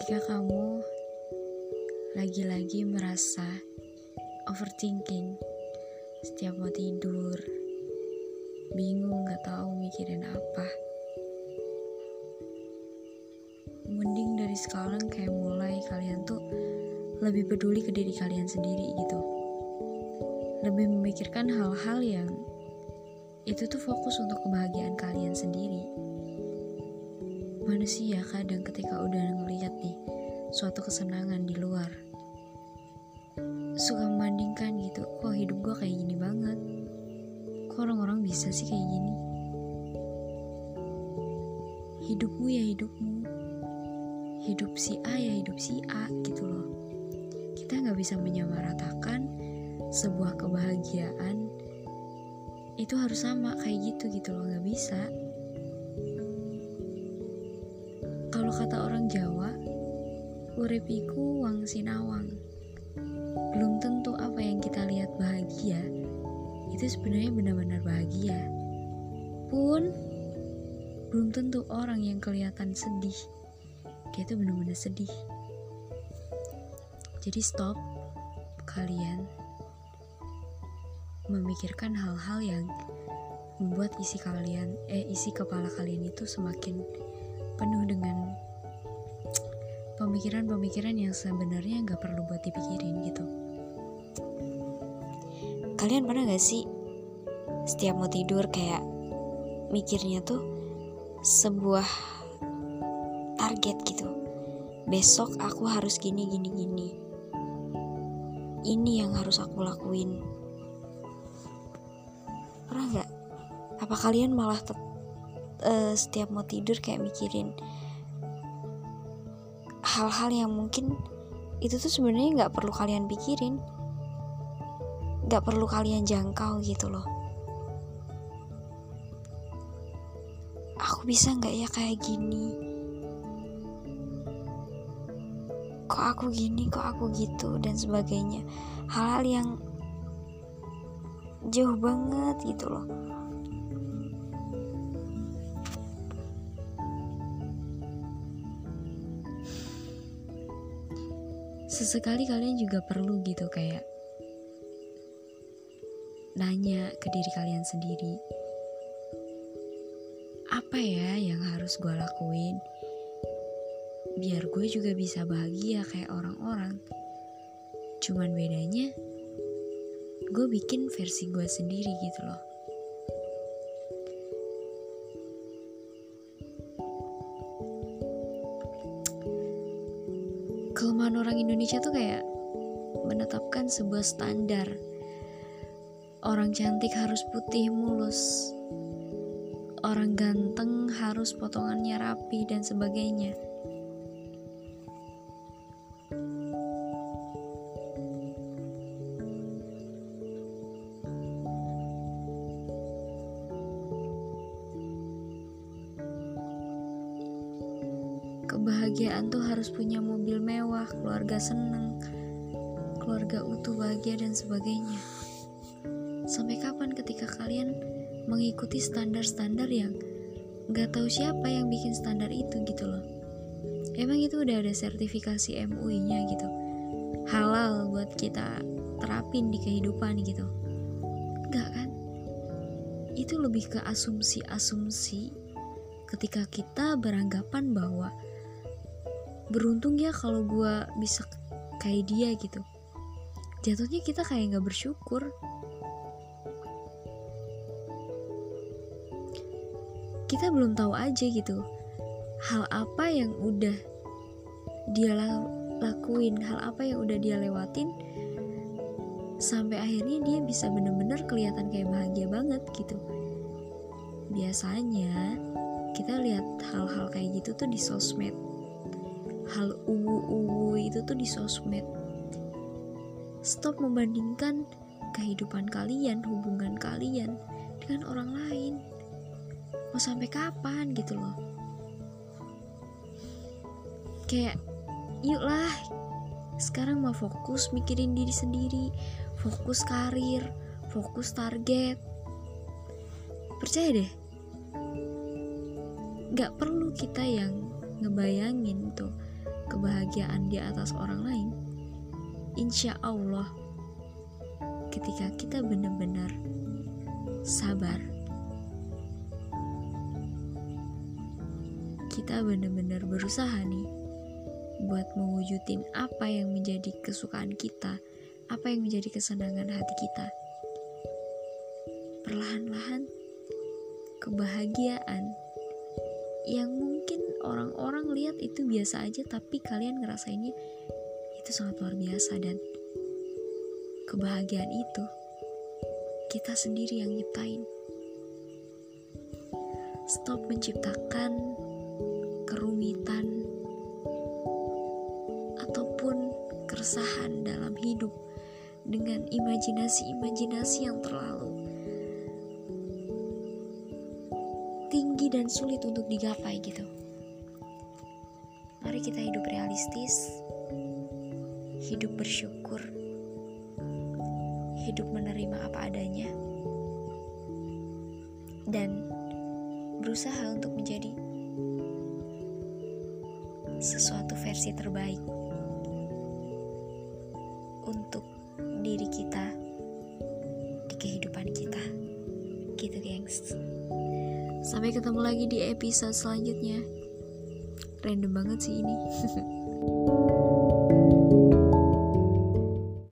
Ketika kamu lagi-lagi merasa overthinking, setiap mau tidur, bingung gak tahu mikirin apa. Mending dari sekarang kayak mulai kalian tuh lebih peduli ke diri kalian sendiri gitu. Lebih memikirkan hal-hal yang itu tuh fokus untuk kebahagiaan kalian sendiri. Manusia kadang ketika udah ngeliat nih suatu kesenangan di luar, suka membandingkan gitu, kok hidup gue kayak gini banget, kok orang-orang bisa sih kayak gini. Hidupmu ya hidupmu, hidup si A ya hidup si A gitu loh. Kita nggak bisa menyamaratakan sebuah kebahagiaan itu harus sama kayak gitu gitu loh nggak bisa Jawa urepiku wang sinawang. Belum tentu apa yang kita lihat bahagia itu sebenarnya benar-benar bahagia. Pun belum tentu orang yang kelihatan sedih dia itu benar-benar sedih. Jadi stop kalian memikirkan hal-hal yang membuat isi kalian eh isi kepala kalian itu semakin penuh dengan pemikiran-pemikiran yang sebenarnya nggak perlu buat dipikirin gitu. Kalian pernah gak sih setiap mau tidur kayak mikirnya tuh sebuah target gitu. Besok aku harus gini gini gini. Ini yang harus aku lakuin pernah nggak apa kalian malah uh, setiap mau tidur kayak mikirin hal-hal yang mungkin itu tuh sebenarnya nggak perlu kalian pikirin. Nggak perlu kalian jangkau gitu loh. Aku bisa nggak ya kayak gini? Kok aku gini kok aku gitu dan sebagainya. Hal-hal yang jauh banget gitu loh sesekali kalian juga perlu gitu kayak nanya ke diri kalian sendiri. Apa ya yang harus gue lakuin biar gue juga bisa bahagia kayak orang-orang? Cuman bedanya gue bikin versi gue sendiri gitu loh kelemahan orang Indonesia tuh kayak menetapkan sebuah standar. Orang cantik harus putih mulus. Orang ganteng harus potongannya rapi dan sebagainya kebahagiaan tuh harus punya mobil mewah, keluarga seneng, keluarga utuh, bahagia, dan sebagainya. Sampai kapan ketika kalian mengikuti standar-standar yang nggak tahu siapa yang bikin standar itu gitu loh? Emang itu udah ada sertifikasi MUI-nya gitu, halal buat kita terapin di kehidupan gitu? Enggak kan? Itu lebih ke asumsi-asumsi ketika kita beranggapan bahwa beruntung ya kalau gue bisa kayak dia gitu. Jatuhnya kita kayak nggak bersyukur. Kita belum tahu aja gitu hal apa yang udah dia lakuin hal apa yang udah dia lewatin sampai akhirnya dia bisa bener-bener kelihatan kayak bahagia banget gitu. Biasanya kita lihat hal-hal kayak gitu tuh di sosmed hal uwu-uwu itu tuh di sosmed. Stop membandingkan kehidupan kalian hubungan kalian dengan orang lain. Mau sampai kapan gitu loh? Kayak yuklah sekarang mau fokus mikirin diri sendiri fokus karir fokus target. Percaya deh gak perlu kita yang ngebayangin tuh kebahagiaan di atas orang lain, insya Allah, ketika kita benar-benar sabar, kita benar-benar berusaha nih buat mewujudin apa yang menjadi kesukaan kita, apa yang menjadi kesenangan hati kita. Perlahan-lahan, kebahagiaan yang mungkin orang-orang lihat itu biasa aja tapi kalian ngerasainnya itu sangat luar biasa dan kebahagiaan itu kita sendiri yang nyiptain stop menciptakan kerumitan ataupun keresahan dalam hidup dengan imajinasi-imajinasi yang terlalu tinggi dan sulit untuk digapai gitu. Mari kita hidup realistis, hidup bersyukur, hidup menerima apa adanya, dan berusaha untuk menjadi sesuatu versi terbaik untuk diri kita di kehidupan kita. Gitu, gengs. Sampai ketemu lagi di episode selanjutnya. Random banget sih ini.